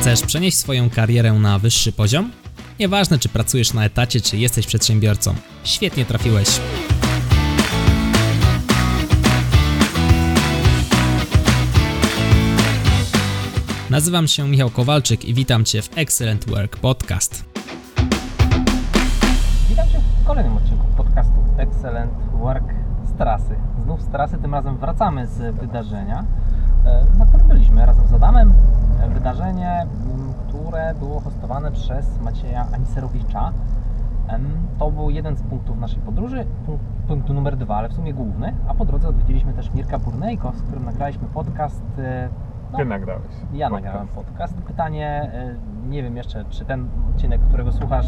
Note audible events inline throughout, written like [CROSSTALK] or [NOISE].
Chcesz przenieść swoją karierę na wyższy poziom? Nieważne, czy pracujesz na etacie, czy jesteś przedsiębiorcą. Świetnie trafiłeś. Nazywam się Michał Kowalczyk i witam Cię w Excellent Work Podcast. Witam Cię w kolejnym odcinku podcastu Excellent Work trasy. Znów z trasy, tym razem wracamy z wydarzenia, e, na którym byliśmy razem z Adamem. E, Wydarzenie, które było hostowane przez Macieja Aniserowicza. To był jeden z punktów naszej podróży, punkt, punkt numer dwa, ale w sumie główny. A po drodze odwiedziliśmy też Mirka Burnejko, z którym nagraliśmy podcast. No, Ty nagrałeś. ja podcast. nagrałem podcast. Pytanie, y, nie wiem jeszcze, czy ten odcinek, którego słuchasz,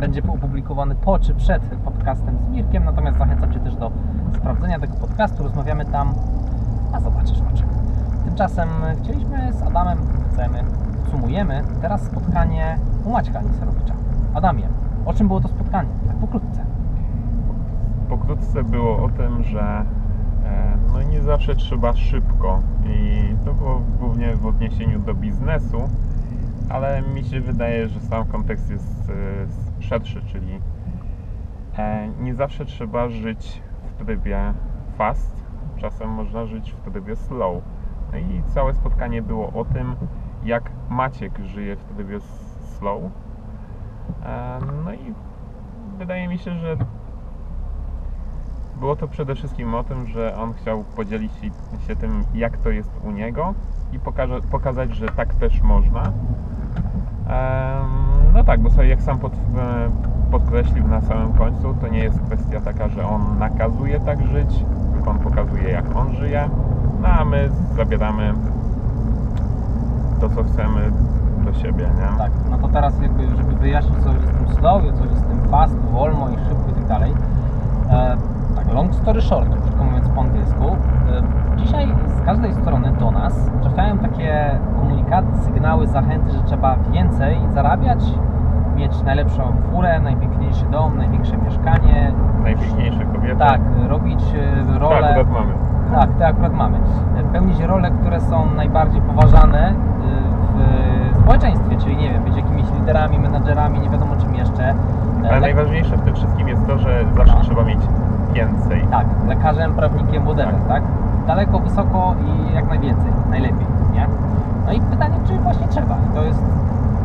będzie opublikowany po czy przed podcastem z Mirkiem, natomiast zachęcam Cię też do sprawdzenia tego podcastu. Rozmawiamy tam, a zobaczysz o czym. Tymczasem chcieliśmy z Adamem, chcemy, podsumujemy teraz spotkanie u Maćka Niserowicza. Adamie, o czym było to spotkanie? Tak pokrótce. Pokrótce było o tym, że no nie zawsze trzeba szybko i to było głównie w odniesieniu do biznesu, ale mi się wydaje, że sam kontekst jest e, szerszy, czyli e, nie zawsze trzeba żyć w trybie fast, czasem można żyć w trybie slow. No i całe spotkanie było o tym, jak Maciek żyje w trybie slow. E, No i wydaje mi się, że było to przede wszystkim o tym, że on chciał podzielić się- tym, jak to jest u niego i pokaże, pokazać, że tak też można. No tak, bo sobie jak sam pod, e, podkreślił na samym końcu, to nie jest kwestia taka, że on nakazuje tak żyć, tylko on pokazuje, jak on żyje, no a my zabieramy to, co chcemy do siebie, nie? Tak, no to teraz jakby, żeby wyjaśnić co jest tym slow, co jest tym fast, wolno i szybko i tak dalej. Long story short, krótko mówiąc po angielsku. E, dzisiaj z każdej strony do nas trafiają takie komunikaty, sygnały, zachęty, że trzeba więcej zarabiać, mieć najlepszą furę, najpiękniejszy dom, największe mieszkanie. Najpiękniejsze kobiety. Tak, robić e, rolę. Tak, akurat mamy. Tak, te akurat mamy. E, Pełnić role, które są najbardziej poważane w społeczeństwie, czyli nie wiem, być jakimiś liderami, menadżerami, nie wiadomo czym jeszcze. Ale le- najważniejsze w tym wszystkim jest to, że zawsze No. trzeba mieć więcej. Tak, lekarzem, prawnikiem, modelem, tak. Daleko, wysoko i jak najwięcej, najlepiej, nie? No i pytanie, czy właśnie trzeba? I to jest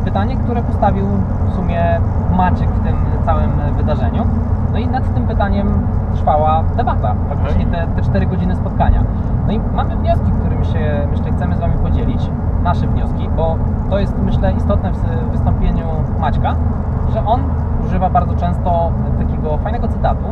pytanie, które postawił w sumie Maciek w tym całym wydarzeniu. No i nad tym pytaniem trwała debata, praktycznie te, te 4 godziny spotkania. No i mamy wnioski, którymi się, myślę, chcemy z Wami podzielić, nasze wnioski, bo to jest, myślę, istotne w wystąpieniu Maćka, że on używa bardzo często takiego fajnego cytatu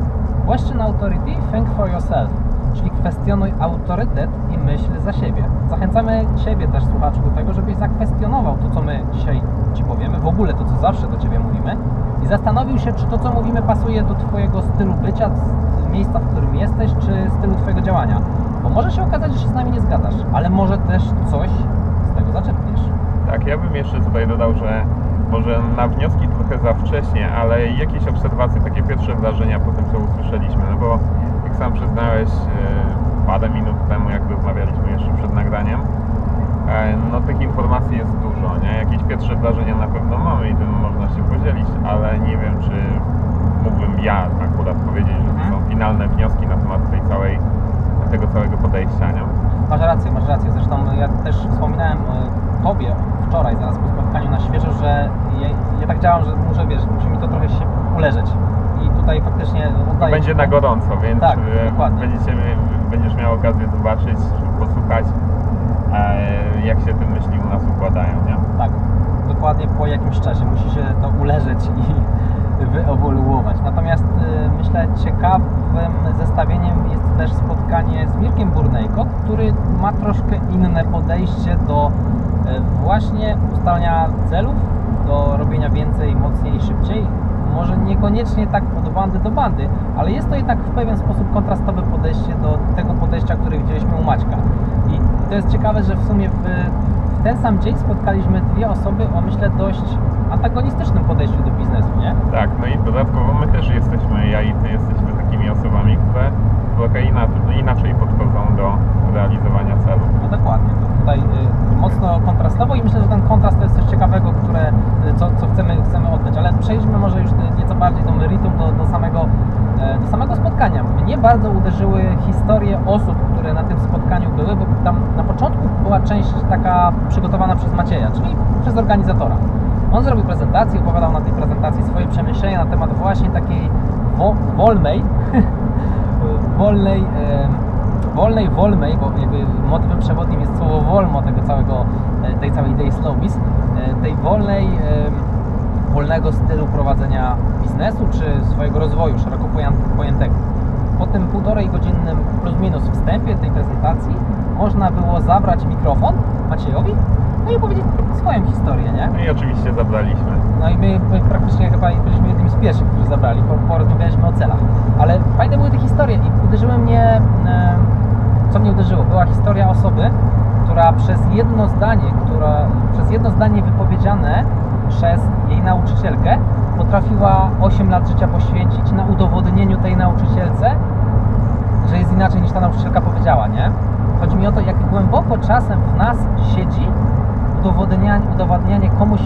Question authority, think for yourself, czyli kwestionuj autorytet i myśl za siebie. Zachęcamy Ciebie też, słuchaczu, do tego, żebyś zakwestionował to, co my dzisiaj Ci powiemy, w ogóle to, co zawsze do Ciebie mówimy i zastanowił się, czy to, co mówimy, pasuje do Twojego stylu bycia, miejsca, w którym jesteś, czy stylu Twojego działania. Bo może się okazać, że się z nami nie zgadzasz, ale może też coś z tego zaczerpniesz. Tak, ja bym jeszcze tutaj dodał, że może na wnioski trochę za wcześnie, ale jakieś obserwacje, takie pierwsze wrażenia po tym, co usłyszeliśmy, no bo jak sam przyznałeś e, parę minut temu, jak rozmawialiśmy jeszcze przed nagraniem, e, no tych informacji jest dużo, nie? Jakieś pierwsze wrażenia na pewno mamy i tym można się podzielić, ale nie wiem, czy mógłbym ja akurat powiedzieć, że to Mhm. są finalne wnioski na temat tej całej, tego całego podejścia, nie? Masz rację, masz rację. Zresztą ja też wspominałem e, Tobie wczoraj, zaraz po spotkaniu na świeżo, że ja, ja tak działam, że muszę, wiesz, musi mi to trochę się uleżeć. I tutaj faktycznie oddaję Będzie na gorąco, więc Tak, e, będziecie, będziesz miał okazję zobaczyć, posłuchać, e, jak się te myśli u nas układają, nie? Tak, dokładnie po jakimś czasie musi się to uleżeć i wyewoluować. Natomiast y, myślę ciekawym zestawieniem jest też spotkanie z Mirkiem Burnejko, który ma troszkę inne podejście do y, właśnie ustalania celów, do robienia więcej, mocniej, szybciej. Może niekoniecznie tak od bandy do bandy, ale jest to jednak w pewien sposób kontrastowe podejście do tego podejścia, które widzieliśmy u Maćka. I to jest ciekawe, że w sumie w ten sam dzień spotkaliśmy dwie osoby o myślę dość antagonistycznym podejściu do biznesu, nie? Tak, no i dodatkowo my też jesteśmy, ja i ty jesteśmy takimi osobami, które trochę inaczej, podchodzą do realizowania celu. No dokładnie. To tutaj y, mocno kontrastowo i myślę, że ten kontrast to jest coś ciekawego, które, y, co, co chcemy, chcemy oddać. Ale przejdźmy może już y, nieco bardziej do meritum, do, do, samego, e, do samego spotkania. Mnie bardzo uderzyły historie osób, które na tym spotkaniu były, bo tam na początku była część taka przygotowana przez Macieja, czyli przez organizatora. On zrobił prezentację, opowiadał na tej prezentacji swoje przemyślenia na temat właśnie takiej wo, wolnej, [LAUGHS] wolnej, em, wolnej, wolnej, bo jakby motywem przewodnim jest słowo wolmo tego całego, e, tej całej idei Slowbiz, e, tej wolnej, em, wolnego stylu prowadzenia biznesu czy swojego rozwoju szeroko pojętego. Po tym półtorej godzinnym plus minus wstępie tej prezentacji można było zabrać mikrofon Maciejowi no i opowiedzieć swoją historię, nie? No i oczywiście zabraliśmy. No i my, my praktycznie chyba byliśmy jednymi z pierwszych, którzy zabrali, po, porozmawialiśmy o celach. Ale fajne były te historie i uderzyły mnie, co mnie uderzyło, była historia osoby, która przez jedno zdanie, która, przez jedno zdanie wypowiedziane przez jej nauczycielkę potrafiła 8 lat życia poświęcić na udowodnieniu tej nauczycielce, że jest inaczej niż ta nauczycielka powiedziała, nie? Chodzi mi o to, jak głęboko czasem w nas siedzi udowodnianie, udowadnianie komuś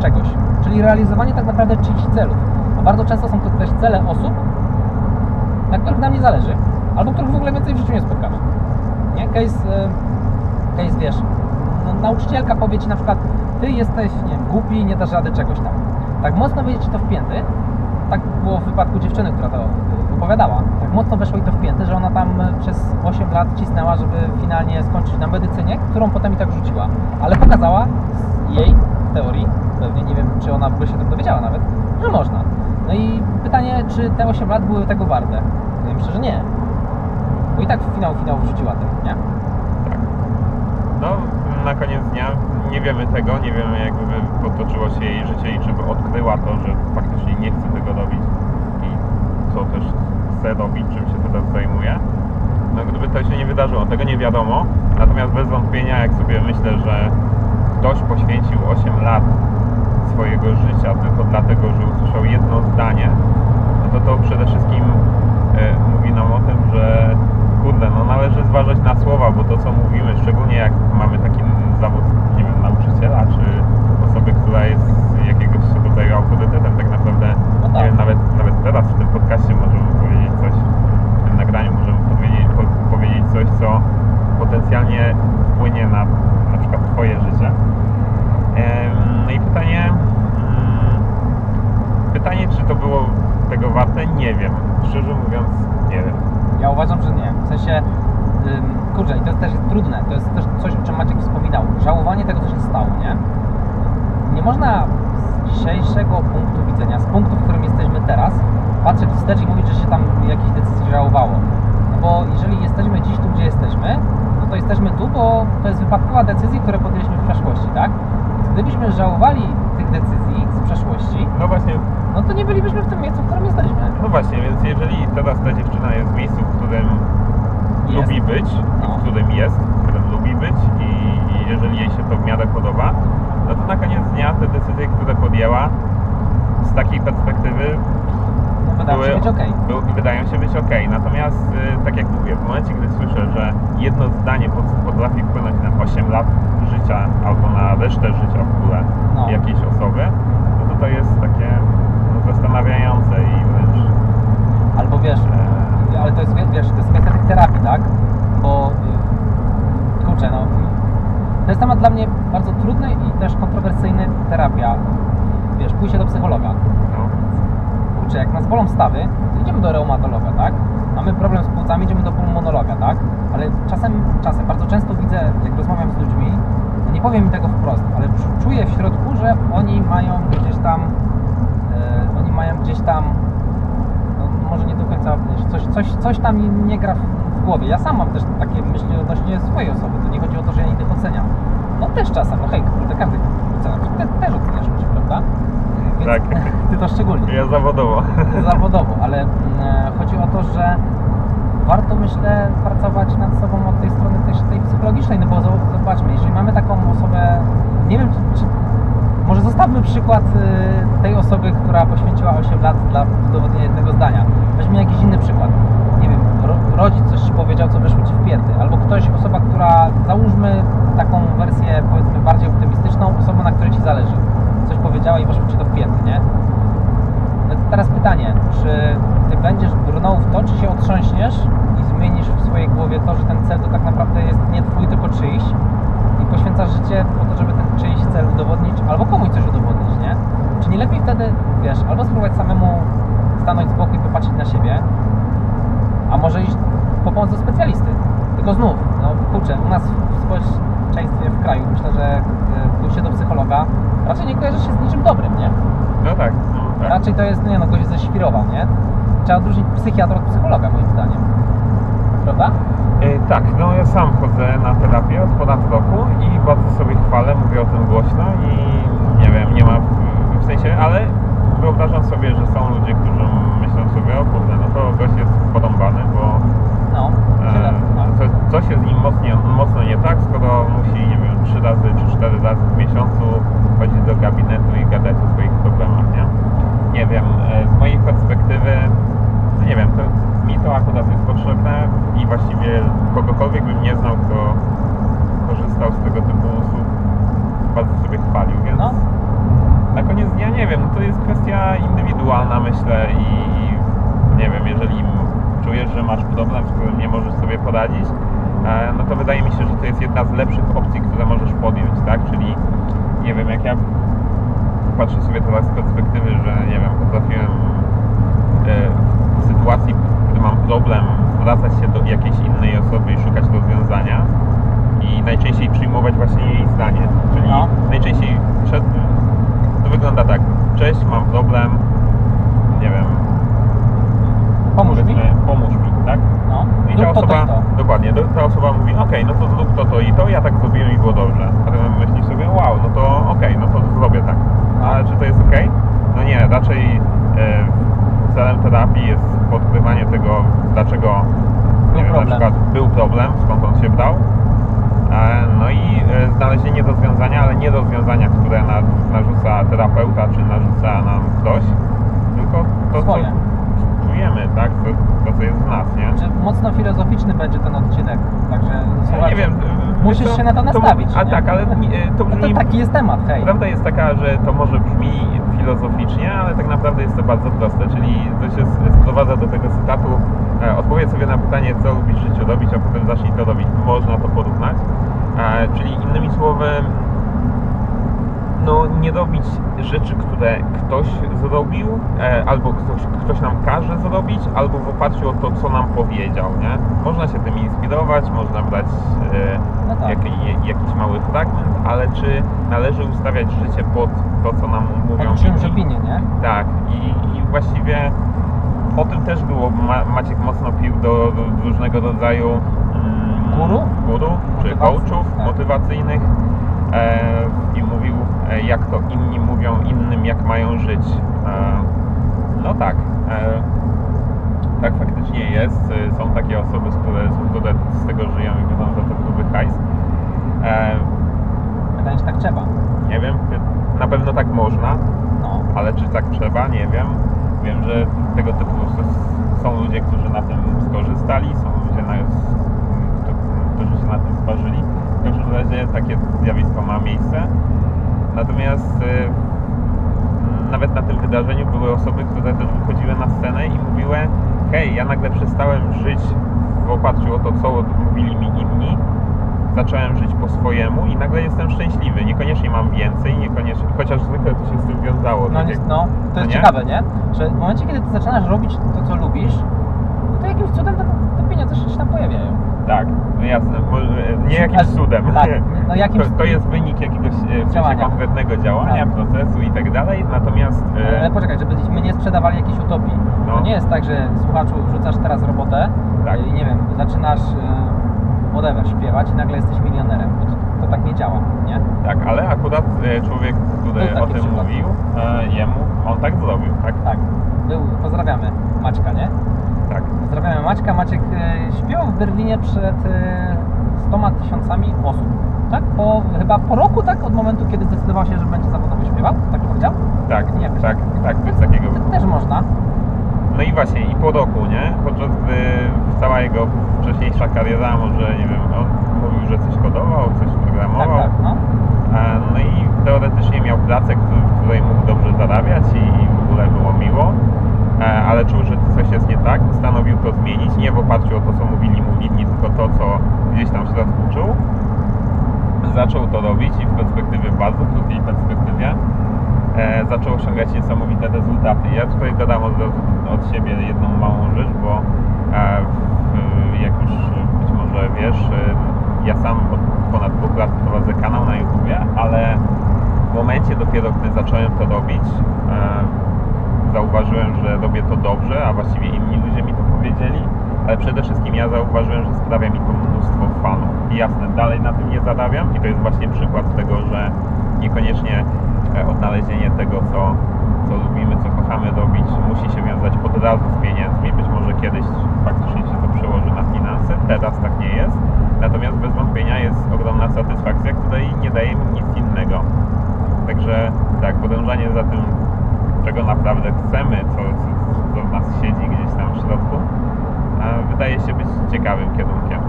czegoś, czyli realizowanie tak naprawdę czyichś celów. A bardzo często są to też cele osób, na których nam nie zależy, albo których w ogóle więcej w życiu nie spotkamy. Nie? Case, e, case wiesz, no, nauczycielka powie Ci na przykład, Ty jesteś, nie wiem, głupi, nie dasz rady czegoś tam. Tak mocno wyjdzie Ci to w pięty, tak było w wypadku dziewczyny, która to e, opowiadała. Tak mocno weszło jej to w pięty, że ona tam e, przez 8 lat cisnęła, żeby finalnie skończyć na medycynie, którą potem i tak rzuciła. Ale pokazała z jej teorii, pewnie nie wiem, czy ona w ogóle się tego dowiedziała nawet, że można. No i pytanie, czy te 8 lat były tego warte? Ja myślę, że nie. Bo i tak w finał finał wrzuciła tym, nie? No, na koniec dnia nie wiemy tego, nie wiemy jakby potoczyło się jej życie i czy by odkryła to, że faktycznie nie chce tego robić i co też robić, czym się teraz zajmuje. No gdyby to się nie wydarzyło, tego nie wiadomo. Natomiast bez wątpienia, jak sobie myślę, że ktoś poświęcił 8 lat swojego życia tylko dlatego, że usłyszał jedno zdanie, no to to przede wszystkim e, mówi nam o tym, że kurde, no należy zważać na słowa, bo to co mówimy, szczególnie jak mamy taki zawód, nie wiem, nauczyciela, czy osoby, która jest jakiegoś rodzaju autorytetem, tak naprawdę, No tak. nie wiem, nawet, nawet teraz w tym podcaście możemy coś, w tym nagraniu możemy powiedzieć, po, powiedzieć coś, co potencjalnie wpłynie na na przykład Twoje życie. No i pytanie, mm, pytanie, czy to było tego warte? Nie wiem. Szczerze mówiąc, nie wiem. Ja uważam, że nie. W sensie, kurczę, i to jest też trudne. To jest też coś, o czym Maciek wspominał. Żałowanie tego, co się stało, nie? Nie można z dzisiejszego punktu widzenia, z punktu, w którym jesteśmy teraz, patrzeć wstecz i mówić, że się tam jakiejś decyzji żałowało. No bo jeżeli jesteśmy dziś tu, gdzie jesteśmy, no to jesteśmy tu, bo to jest wypadkowa decyzji, które podjęliśmy w przeszłości, tak? Więc gdybyśmy żałowali tych decyzji z przeszłości, No właśnie, no to nie bylibyśmy w tym miejscu, w którym jesteśmy. no właśnie, więc jeżeli teraz ta dziewczyna jest w miejscu, w którym Jest. lubi być, No. w którym jest, w którym lubi być i, i jeżeli jej się to w miarę podoba, no to na koniec dnia te decyzje, które podjęła z takiej perspektywy Wydaje mi się być okej. był, wydają się być ok. Natomiast, y, tak jak mówię, w momencie, gdy słyszę, że jedno zdanie pot- potrafi wpłynąć na 8 lat życia albo na resztę życia w ogóle No. jakiejś osoby, no to to jest takie no, zastanawiające i wręcz Albo wiesz, e, ale to jest, wiesz, to jest kwestia tych terapii, tak? Bo y, kurczę, no to jest temat dla mnie bardzo trudny i też kontrowersyjny terapia. Wiesz, pójście do psychologa. Kurczę, jak nas bolą stawy, to idziemy do reumatologa, tak? Mamy problem z płucami, idziemy do pulmonologa, tak? Ale czasem, czasem, bardzo często widzę, jak rozmawiam z ludźmi, nie powiem mi tego wprost, ale czu- czuję w środku, że oni mają gdzieś tam, e, oni mają gdzieś tam, no, może nie do końca, coś, coś, coś tam nie gra w, głowie. Ja sam mam też takie myśli odnośnie swojej osoby, to nie chodzi o to, że ja innych oceniam. No też czasem, no hej, kurde, każdy ocenia, też oceniasz ludzi, prawda? Tak. Ty to szczególnie. Ja zawodowo. Ty zawodowo, ale mm, e, chodzi o to, że warto myślę pracować nad sobą od tej strony też tej psychologicznej, no bo zobaczmy, jeżeli mamy taką osobę, nie wiem czy, czy może zostawmy przykład y, tej osoby, która poświęciła 8 lat dla udowodnienia jednego zdania. Weźmy jakiś inny przykład. Nie wiem, rodzic coś ci powiedział, co weszło ci w pięty. Albo ktoś, osoba, która, załóżmy taką wersję powiedzmy bardziej optymistyczną, osoba, na której ci zależy coś powiedziała i weszło Ci to w piec, nie? No teraz pytanie, czy Ty będziesz brnął w to, czy się otrząśniesz i zmienisz w swojej głowie to, że ten cel to tak naprawdę jest nie Twój, tylko czyjś i poświęcasz życie po to, żeby ten czyjś cel udowodnić albo komuś coś udowodnić, nie? Czy nie lepiej wtedy, wiesz, albo spróbować samemu stanąć z boku i popatrzeć na siebie, a może iść po pomoc do specjalisty. Tylko znów, no kurczę, u nas w społeczeństwie, w kraju, myślę, że y, pójście do psychologa raczej nie kojarzy się z niczym dobrym, nie? No tak, no tak. Raczej to jest, nie no, gość ześwirował, nie? Trzeba odróżnić psychiatra od psychologa, moim zdaniem. Prawda? E, tak, no ja sam chodzę na terapię od ponad roku i bardzo sobie chwalę, mówię o tym głośno i nie wiem, nie ma w, w sensie, ale wyobrażam sobie, że są ludzie, którzy myślą sobie, o kurde, no to gość jest porąbany, bo No, e, co, coś jest z nim mocno, mocno nie tak, skoro musi, nie wiem, trzy razy czy cztery razy w miesiącu chodzić do gabinetu i gadać o swoich problemach, nie? Nie wiem, e, z mojej perspektywy, no nie wiem, to, mi to akurat jest potrzebne i właściwie kogokolwiek bym nie znał, kto korzystał z tego typu usług, bardzo sobie chwalił, więc No. na koniec dnia nie wiem, no to jest kwestia indywidualna myślę i nie wiem, jeżeli czujesz, że masz problem, z którym nie możesz sobie poradzić, no to wydaje mi się, że to jest jedna z lepszych opcji, które możesz podjąć, tak? Czyli nie wiem, jak ja patrzę sobie teraz z perspektywy, że nie wiem, potrafiłem e, w sytuacji, gdy mam problem, zwracać się do jakiejś innej osoby i szukać rozwiązania i najczęściej przyjmować właśnie jej zdanie. Czyli No. najczęściej przed, to wygląda tak, cześć, mam problem, nie wiem, Pomóż mi. pomóż mi, tak? No. I ta to, to osoba, i to. dokładnie, do- ta osoba mówi, okej, no to zrób to, to i to, ja tak zrobiłem i było dobrze. A potem myślisz sobie, wow, no to okej, no to zrobię tak. Ale czy to jest okej? No nie, raczej e, celem terapii jest odkrywanie tego, dlaczego Był wiem, na przykład był problem, skąd on się brał. E, no i e, znalezienie rozwiązania, ale nie rozwiązania, które na, narzuca terapeuta, czy narzuca nam ktoś, tylko to, Swoje. co czujemy, tak? To, to, co jest w nas, nie? Mocno filozoficzny będzie ten odcinek, także Ja nie wiem. y, musisz co, się na to nastawić, a nie? tak, ale y, to no brzmi. to taki jest temat, hej. Prawda jest taka, że to może brzmi filozoficznie, ale tak naprawdę jest to bardzo proste. Czyli to się sprowadza do tego cytatu: e, odpowiedz sobie na pytanie, co lubisz w życiu robić, a potem zacznij to robić. Można to porównać. E, czyli innymi słowy, no nie robić rzeczy, które ktoś zrobił, e, albo ktoś, ktoś nam każe zrobić, albo w oparciu o to, co nam powiedział, nie? Można się tym inspirować, można brać e, No tak. jak, je- jakiś mały fragment, ale czy należy ustawiać życie pod to, co nam mówią Pod czyjąś opinię, nie? Tak, i, i właściwie o tym też było, Ma, Maciek mocno pił do, do różnego rodzaju mm, Guru? guru czy coachów tak. motywacyjnych e, i jak to inni mówią innym, jak mają żyć. E, no tak, e, tak faktycznie jest. E, Są takie osoby, które, z tego żyją i wydają za to gruby hajs. E, Pytanie, czy tak trzeba. nie wiem, na pewno tak można, No. ale czy tak trzeba, nie wiem. Wiem, że tego typu są ludzie, którzy na tym skorzystali, są ludzie, na, którzy- się na tym zważyli. W każdym razie takie zjawisko ma miejsce. Natomiast y, nawet na tym wydarzeniu były osoby, które też wychodziły na scenę i mówiły hej, ja nagle przestałem żyć w oparciu o to, co mówili mi inni, zacząłem żyć po swojemu i nagle jestem szczęśliwy. Niekoniecznie mam więcej, niekoniecznie, chociaż zwykle to się z tym wiązało. No, tak jak- no, to no jest nie? ciekawe, nie? Że w momencie, kiedy ty zaczynasz robić to, co lubisz, no to jakimś cudem te, te pieniądze się tam pojawiają. Tak, no jasne, może nie jakimś cudem. tak, [LAUGHS] no jakimś- to, to jest wynik jakiegoś e, w sensie konkretnego działania, Tak. procesu i tak dalej, natomiast e, Ale poczekaj, żebyśmy nie sprzedawali jakiejś utopii. No. To nie jest tak, że słuchaczu rzucasz teraz robotę Tak. i nie wiem, zaczynasz e, whatever śpiewać i nagle jesteś milionerem. Bo to, to tak nie działa, nie? tak, ale akurat e, człowiek, który o tym przykład. mówił, e, jemu, on tak zrobił, tak? Tak. Był, pozdrawiamy Maćka, nie? Tak. Pozdrawiamy Maćka. Maciek e, śpiewał w Berlinie przed e, 100 tysiącami osób. Tak? Po, chyba po roku, tak? Od momentu, kiedy zdecydował się, że będzie zawodowo śpiewał? Tak powiedział? Tak, Nie, jakoś tak, tak, coś takiego. To też można. No i właśnie, i po roku, nie? Podczas gdy cała jego wcześniejsza kariera, może nie wiem, on mówił, że coś kodował, coś Tak, programował. tak, no. E, No i teoretycznie miał pracę, w której mógł dobrze zarabiać i, w ogóle było miło, e, ale czuł, że coś jest nie tak, postanowił to zmienić, nie w oparciu o to, co mówili mu inni, tylko to, co gdzieś tam w środku czuł. Zaczął to robić i w perspektywie, bardzo krótkiej perspektywie, e, zaczął osiągać niesamowite rezultaty. Ja tutaj dodam od, od siebie jedną małą rzecz, bo e, w, jak już być może wiesz, e, ja sam od ponad dwóch lat prowadzę kanał na YouTubie, ale w momencie dopiero, gdy zacząłem to robić, e, zauważyłem, że robię to dobrze, a właściwie inni ludzie mi to powiedzieli, ale przede wszystkim ja zauważyłem, że sprawia mi to mnóstwo fanów. I jasne, dalej na tym nie zarabiam i to jest właśnie przykład tego, że niekoniecznie e, odnalezienie tego, co, co lubimy, co kochamy robić, musi się wiązać od razu z pieniędzmi. Być może kiedyś faktycznie się to przełoży na finanse, teraz tak nie jest. Natomiast bez wątpienia jest ogromna satysfakcja, której nie daje mi nic innego. Także tak, podążanie za tym, czego naprawdę chcemy, co, co, co w nas siedzi gdzieś tam w środku, wydaje się być ciekawym kierunkiem.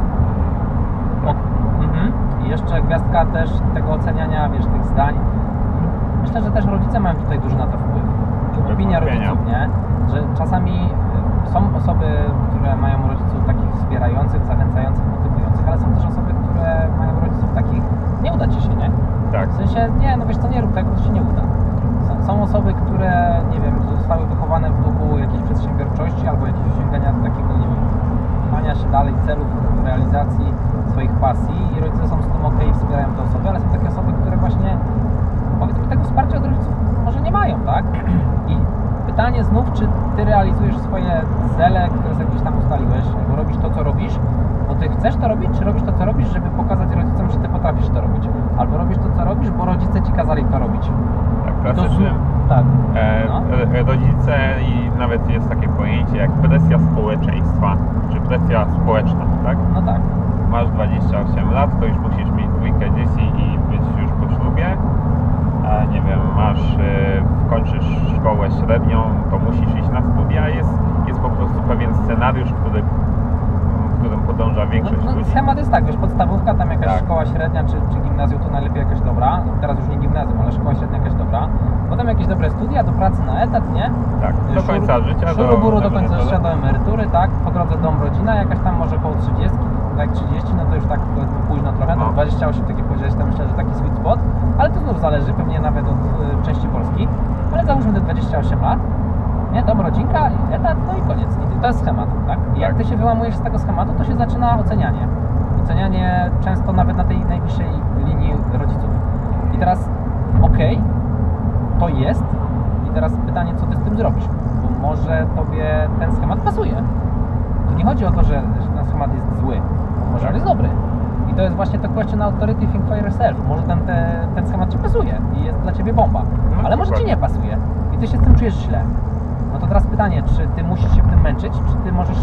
Mhm. I jeszcze gwiazdka też tego oceniania, wiesz, tych zdań. Myślę, że też rodzice mają tutaj duży na to wpływ. Opinia rodziców, nie? Że czasami y, są osoby, które mają rodziców takich wspierających, zachęcających, motywujących, ale są też osoby, które mają rodziców takich, nie uda ci się, nie? Tak, W sensie, nie, no wiesz co, nie rób tego, to się nie uda. Są, osoby, które, nie wiem, zostały wychowane w duchu jakiejś przedsiębiorczości albo jakiegoś osiągania takiego, nie wiem, pchania się dalej celów, realizacji swoich pasji i rodzice są z tym ok wspierają te osoby, ale są takie osoby, które właśnie, powiedzmy, tego wsparcia od rodziców może nie mają, tak? I pytanie znów, czy ty realizujesz swoje cele, które sobie gdzieś tam ustaliłeś, bo robisz to, co robisz, bo ty chcesz to robić, czy robisz to, co robisz, żeby pokazać rodzicom, że ty potrafisz to robić? Albo robisz to, co robisz, bo rodzice ci kazali to robić. tak klasycznie. Tak. E, No. e, Rodzice i nawet jest takie pojęcie jak presja społeczeństwa, czy presja społeczna, tak? No tak. Masz 28 lat, to już musisz mieć dwójkę dzieci i być już po ślubie. Nie wiem, masz, e, kończysz szkołę średnią, to musisz iść na studia. Jest, jest po prostu pewien scenariusz, który, którym podąża No, większość no, ludzi. schemat jest tak, wiesz, podstawówka, tam jakaś Tak. szkoła średnia, czy, czy gimnazjum to najlepiej jakaś dobra. Teraz już nie gimnazjum, ale szkoła średnia jakaś dobra. Potem jakieś dobre studia, do pracy na etat, nie? Tak, do Szur- końca życia. Szuruburu do końca emerytury. życia, do emerytury, tak? Po drodze dom, rodzina, jakaś tam może koło 30, tak 30, no to już tak powiedzmy późno trochę, no No. 28, tak jak powiedziałeś, to myślę, że taki sweet spot, ale to znów zależy pewnie nawet od y, części Polski, ale załóżmy te 28 lat, nie, dom, rodzinka, etat, no i koniec. I to jest schemat, tak? I jak Tak. ty się wyłamujesz z tego schematu, to się zaczyna ocenianie. Ocenianie często nawet na tej najbliższej linii rodziców. I teraz, okej, to jest. I teraz pytanie, co ty z tym zrobisz? Bo może tobie ten schemat pasuje. Tu nie chodzi o to, że ten schemat jest zły. Może on jest dobry. I to jest właśnie to question authority think for yourself. Może ten, te, ten schemat ci pasuje i jest dla ciebie bomba. No, Ale może ci nie pasuje. I ty się z tym czujesz źle. No to teraz pytanie, czy ty musisz się w tym męczyć, czy ty możesz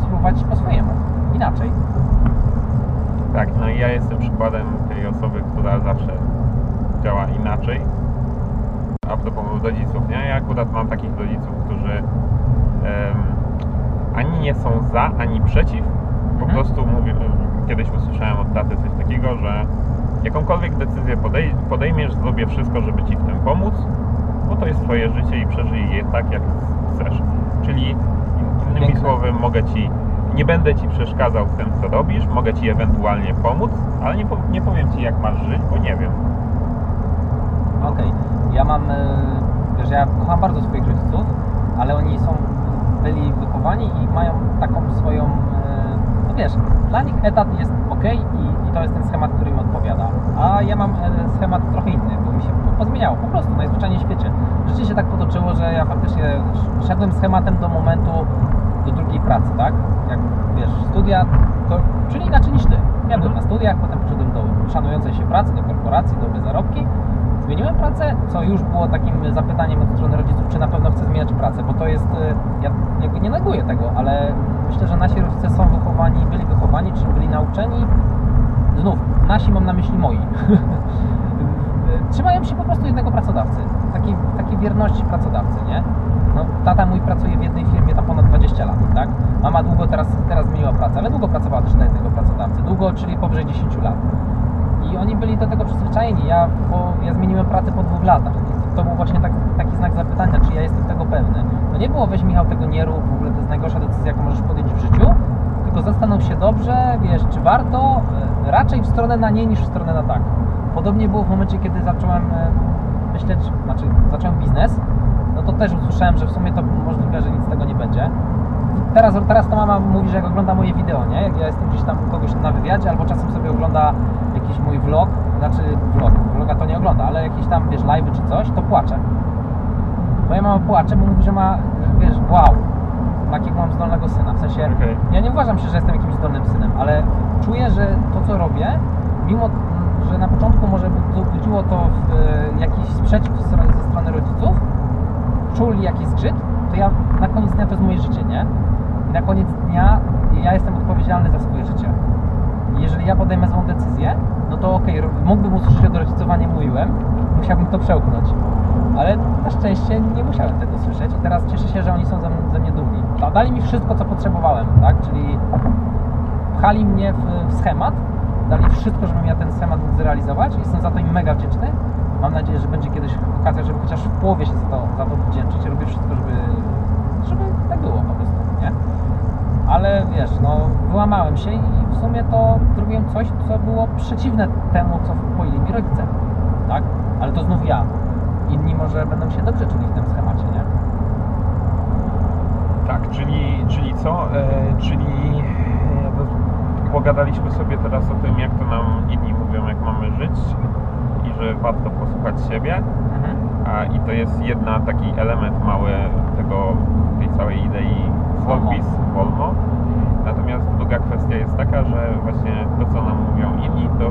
spróbować po swojemu? Inaczej. Tak, no i ja jestem przykładem tej osoby, która zawsze działa inaczej. A propos rodziców, nie? Ja akurat mam takich rodziców, którzy em, ani nie są za, ani przeciw. Po Mhm. prostu mówię, kiedyś usłyszałem od taty coś takiego, że jakąkolwiek decyzję podej- podejmiesz, zrobię wszystko, żeby ci w tym pomóc, bo to jest twoje życie i przeżyj je tak, jak chcesz. Czyli in- innymi Piękne. słowy, mogę ci, nie będę ci przeszkadzał w tym, co robisz, mogę ci ewentualnie pomóc, ale nie, po, nie powiem ci, jak masz żyć, bo nie wiem. Okej, ja mam, e, wiesz, ja kocham bardzo swoich rodziców, ale oni są, byli wychowani i mają taką swoją, wiesz, dla nich etat jest ok i, i to jest ten schemat, który im odpowiada. A ja mam e, schemat trochę inny, bo mi się po- pozmieniało, po prostu, najzwyczajniej w świecie. Życie się tak potoczyło, że ja faktycznie sz- szedłem schematem do momentu, do drugiej pracy, tak? Jak, wiesz, studia, to, czyli inaczej niż ty. Ja byłem na studiach, potem poszedłem do szanującej się pracy, do korporacji, dobre zarobki, Zmieniłem pracę, co już było takim zapytaniem od strony rodziców, czy na pewno chcę zmieniać pracę, bo to jest, y, ja jakby nie neguję tego, ale myślę, że nasi rodzice są wychowani, byli wychowani, czy byli nauczeni, znów, nasi mam na myśli moi, [LAUGHS] trzymają się po prostu jednego pracodawcy, takiej, takiej wierności pracodawcy, nie? No, tata mój pracuje w jednej firmie tam ponad 20 lat, tak? Mama długo teraz, teraz zmieniła pracę, ale długo pracowała też na jednego pracodawcy. Długo, czyli powyżej 10 lat. I oni byli do tego przyzwyczajeni. Ja, po, ja zmieniłem pracę po dwóch latach. To był właśnie tak, taki znak zapytania, czy ja jestem tego pewny. To nie było, weź Michał, tego nie rób, w ogóle to jest najgorsza decyzja, jaką możesz podjąć w życiu. Tylko zastanów się dobrze, wiesz, czy warto, e, raczej w stronę na nie niż w stronę na tak. Podobnie było w momencie, kiedy zacząłem e, myśleć, znaczy zacząłem biznes, no to też usłyszałem, że w sumie to możliwe, że nic z tego nie będzie. Teraz, teraz to mama mówi, że jak ogląda moje wideo, nie? Jak ja jestem gdzieś tam kogoś na wywiadzie, albo czasem sobie ogląda jakiś mój vlog, znaczy vlog, vloga to nie ogląda, ale jakieś tam, wiesz, live czy coś, to płacze. Moja mama płacze, bo mówi, że ma, wiesz, wow, jakiego mam zdolnego syna. W sensie, Okej. ja nie uważam się, że jestem jakimś zdolnym synem, ale czuję, że to, co robię, mimo, że na początku może bu- budziło to w, e, jakiś sprzeciw ze strony- ze strony rodziców, czuli jakiś zgrzyt, to ja na koniec dnia to jest moje życie, nie? I na koniec dnia ja jestem odpowiedzialny za swoje życie. I jeżeli ja podejmę złą decyzję, no to okej, ro- mógłbym usłyszeć od rodziców, a nie mówiłem, musiałbym to przełknąć. Ale na szczęście nie musiałem tego słyszeć i teraz cieszę się, że oni są ze, ze mnie dumni. Da- Dali mi wszystko, co potrzebowałem, tak? Czyli pchali mnie w, w schemat, dali wszystko, żebym ja ten schemat mógł zrealizować. Jestem za to im mega wdzięczny. Mam nadzieję, że będzie kiedyś okazja, żeby chociaż w połowie się za to, za to wdzięczyć. Robię wszystko, żeby, żeby tak było po prostu, nie? Ale wiesz, no wyłamałem się i w sumie to zrobiłem coś, co było przeciwne temu, co wpoili mi rodzice, tak? Ale to znów ja. Inni może będą się dobrze czuli w tym schemacie, nie? Tak, czyli, czyli co? E, czyli e, no, pogadaliśmy sobie teraz o tym, jak to nam inni mówią, jak mamy żyć i że warto posłuchać siebie. Mhm. A, I to jest jedna taki element mały tego, tej całej idei Biz wolno. Natomiast druga kwestia jest taka, że właśnie to, co nam mówią inni, to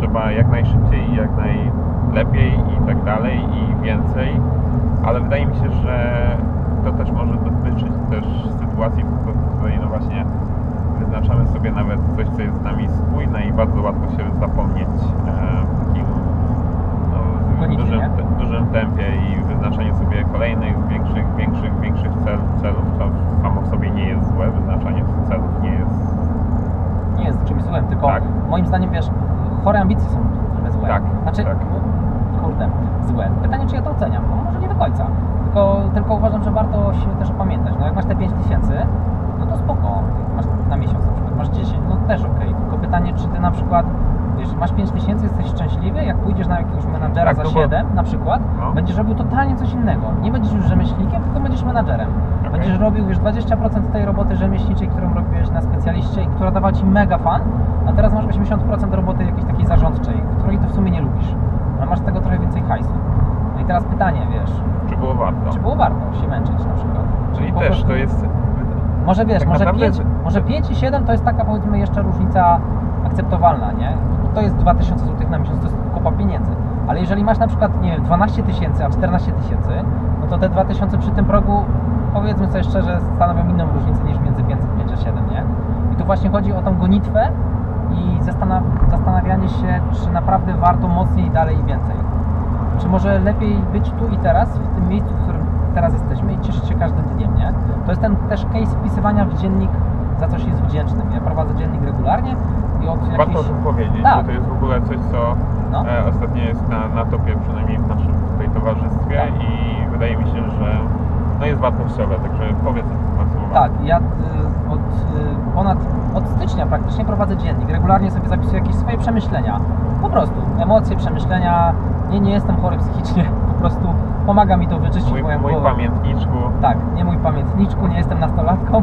trzeba jak najszybciej jak najlepiej i tak dalej i więcej. Ale wydaje mi się, że to też może dotyczyć też sytuacji, w której no właśnie wyznaczamy sobie nawet coś, co jest z nami spójne i bardzo łatwo się zapomnieć e, w takim no, dużym, te, dużym tempie i wyznaczanie sobie kolejnych, większych, większych, większych cel, celów, co samo w sobie nie jest złe, wyznaczanie celów nie jest nie jest czymś złym, tylko Tak. moim zdaniem, wiesz, chore ambicje są trochę złe. Tak, Znaczy, tak. kurde, złe. Pytanie, czy ja to oceniam? No może nie do końca. Tylko, tylko uważam, że warto się też opamiętać. No jak masz te 5 tysięcy, no to spoko. Masz na miesiąc na przykład, masz 10, no też okej. Tylko pytanie, czy ty na przykład, wiesz, masz 5 tysięcy, jesteś szczęśliwy, jak pójdziesz na jakiegoś menadżera Tak, za no bo- 7 na przykład, No. będziesz robił totalnie coś innego. Nie będziesz już rzemieślnikiem, tylko będziesz menadżerem. Okej. Będziesz robił już 20% tej roboty rzemieślniczej, którą robiłeś na specjaliście i która dawała Ci mega fan, a teraz masz 80% roboty jakiejś takiej zarządczej, której Ty w sumie nie lubisz. A masz z tego trochę więcej hajsu. No i teraz pytanie, wiesz, czy było warto. czy było warto się męczyć na przykład? Czyli też prostu- to jest Może wiesz, tak może, naprawdę- 5, może 5 i 7 to jest taka powiedzmy jeszcze różnica akceptowalna, nie? To jest 2000 zł na miesiąc, to jest kupa pieniędzy. Ale jeżeli masz na przykład, nie wiem, 12 tysięcy, a 14 tysięcy, no to te 2000 przy tym progu, powiedzmy sobie szczerze, stanowią inną różnicę niż między 500 5 a 7, nie? I tu właśnie chodzi o tą gonitwę i zastanaw zastanawianie się, czy naprawdę warto mocniej, dalej i więcej. Czy może lepiej być tu i teraz, w tym miejscu, w którym teraz jesteśmy i cieszyć się każdym dniem, nie? To jest ten też case wpisywania w dziennik, za coś jest wdzięcznym. Ja prowadzę dziennik regularnie Warto o tym powiedzieć, Tak. bo to jest w ogóle coś, co No. e, ostatnio jest na, na topie, przynajmniej w naszym tutaj towarzystwie Tak. i wydaje mi się, że no jest wartościowe, także powiedz o. Tak, ja y, od y, ponad, od stycznia praktycznie prowadzę dziennik. Regularnie sobie zapisuję jakieś swoje przemyślenia. Po prostu, emocje, przemyślenia. Nie, nie jestem chory psychicznie, prostu pomaga mi to wyczyścić Mój, moją mój głowę. pamiętniczku. Tak, nie mój pamiętniczku, nie jestem nastolatką.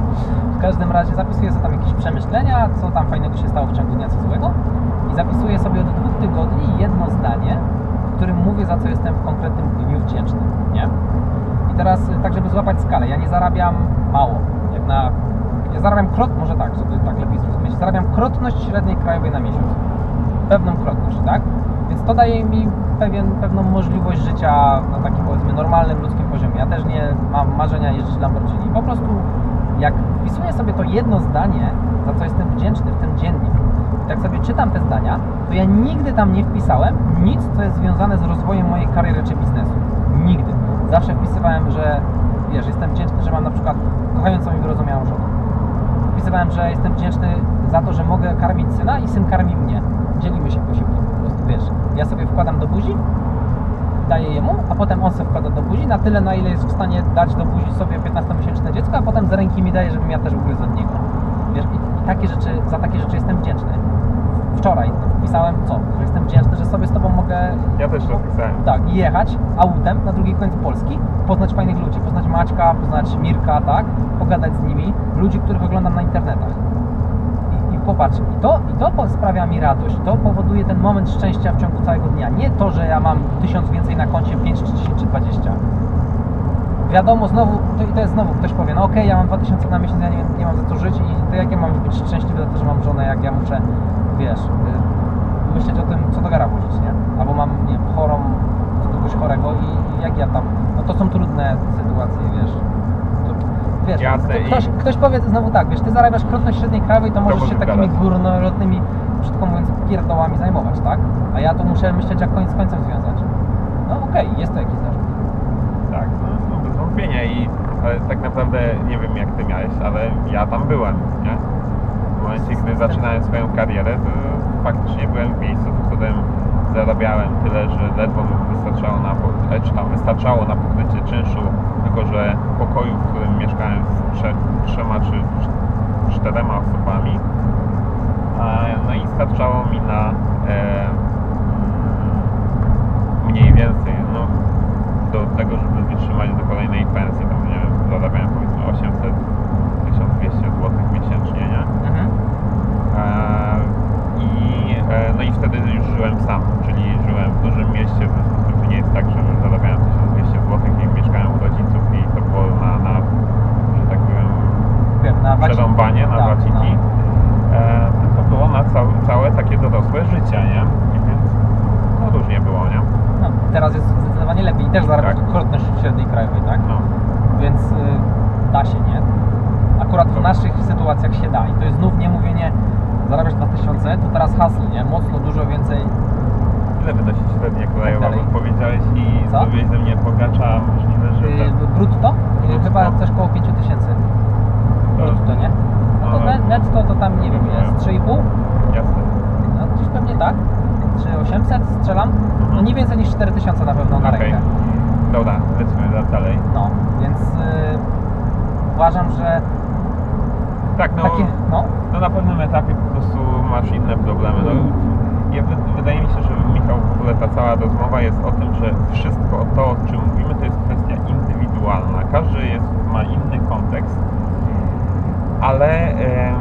[LAUGHS] w każdym razie zapisuję sobie tam jakieś przemyślenia, co tam fajnego się stało w ciągu dnia, co złego. I zapisuję sobie od dwóch tygodni jedno zdanie, w którym mówię, za co jestem w konkretnym dniu wdzięczny, nie? I teraz, y, tak żeby złapać skalę, ja nie zarabiam mało. Jak na... Ja zarabiam krot, może tak, żeby tak lepiej zrozumieć. Zarabiam krotność średniej krajowej na miesiąc. Pewną krotność, tak? Więc to daje mi pewien, pewną możliwość życia na takim powiedzmy normalnym ludzkim poziomie. Ja też nie mam marzenia jeździć Lamborghini. Po prostu jak wpisuję sobie to jedno zdanie, za co jestem wdzięczny w ten dziennik, i tak sobie czytam te zdania, to ja nigdy tam nie wpisałem nic, co jest związane z rozwojem mojej kariery czy biznesu. Nigdy. Zawsze wpisywałem, że wiesz, jestem wdzięczny, że mam na przykład kochającą i wyrozumiałą żonę. Wpisywałem, że jestem wdzięczny za to, że mogę karmić syna i syn karmi mnie. Dzielimy się posiłkiem wiesz. Ja sobie wkładam do buzi, daję jemu, a potem on sobie wkłada do buzi na tyle, na ile jest w stanie dać do buzi sobie 15-miesięczne dziecko, a potem z ręki mi daje, żebym ja też ugryzł od niego. Wiesz, i, i takie rzeczy, za takie rzeczy jestem wdzięczny. Wczoraj wpisałem co? Że jestem wdzięczny, że sobie z tobą mogę Ja też to pisałem. tak, jechać autem na drugi koniec Polski, poznać fajnych ludzi, poznać Maćka, poznać Mirka, tak, pogadać z nimi, ludzi, których oglądam na internetach. Popatrz, i to, i to sprawia mi radość, to powoduje ten moment szczęścia w ciągu całego dnia. Nie to, że ja mam tysiąc więcej na koncie, 5 czy 10 czy 20. Wiadomo, znowu, to, i to jest znowu, ktoś powie, no okej, ja mam 2000 na miesiąc, ja nie, nie mam za co żyć i to jak ja mam być szczęśliwy za to, że mam żonę, jak ja muszę, wiesz, y, myśleć o tym, co do gara włożyć, nie? Albo mam, nie wiem, chorą, kogoś chorego i, i jak ja tam, no to są trudne sytuacje, wiesz. To, wiesz, Jasne, to ktoś, i- ktoś powie znowu tak, wiesz, ty zarabiasz krotność średniej krajowej, to możesz się możesz takimi gadać. górnolotnymi, brzydko mówiąc, pierdołami zajmować, tak? A ja tu muszę myśleć, jak koniec z końcem związać. No okej, jest to jakiś zarzut. Tak, no, no bez wątpienia i tak naprawdę nie wiem jak ty miałeś, ale ja tam byłem, nie? W momencie, gdy zaczynałem swoją karierę, to faktycznie byłem w miejscu, w którym zarabiałem tyle, że ledwo wystarczało na, czy tam wystarczało na pokrycie czynszu, tylko że pokoju, w którym mieszkałem z trze, trzema czy cz- czterema osobami, no i starczało mi na e, mm, mniej więcej, no do tego, żeby wytrzymać do kolejnej pensji, tam nie wiem, zarabiałem powiedzmy 800 1200 zł miesięcznie, nie? Mhm. E, no i wtedy już żyłem sam, czyli żyłem w dużym mieście, w związku z tym to nie jest tak, że zarabiałem 1200 zł i mieszkałem u rodziców i to było na, na że tak powiem, Wiem, na przerąbanie, na tak, waciki. E, tylko było na całe, całe takie dorosłe życie, nie? Więc no różnie było, nie? No, teraz jest zdecydowanie lepiej i też zarabiasz Tak. krotność średniej krajowej, tak? No. Więc y, da się, nie? Akurat w naszych sytuacjach się da i to jest znów nie mówienie zarabiasz 2000, to teraz hasl, nie? Mocno, dużo więcej. Ile wynosi średnia krajowa, dalej. bo powiedziałeś i Co? ze mnie bogacza, możliwe, że Y, ten, brutto? Y, Brutto. Chyba coś koło 5000 to, brutto, nie? No to net- netto to tam, nie wiem, jest 3,5? jasne. No gdzieś pewnie tak. Czy 800 strzelam? No Mhm. nie więcej niż 4000 na pewno na Okej. rękę. Dobra, lecimy dalej. No, więc y, uważam, że Tak, no, takie, no, no na pewnym etapie po prostu masz inne problemy. No, ja, wy- wydaje mi się, że Michał, w ogóle ta cała rozmowa jest o tym, że wszystko to, o czym mówimy, to jest kwestia indywidualna. Każdy jest, ma inny kontekst, ale em,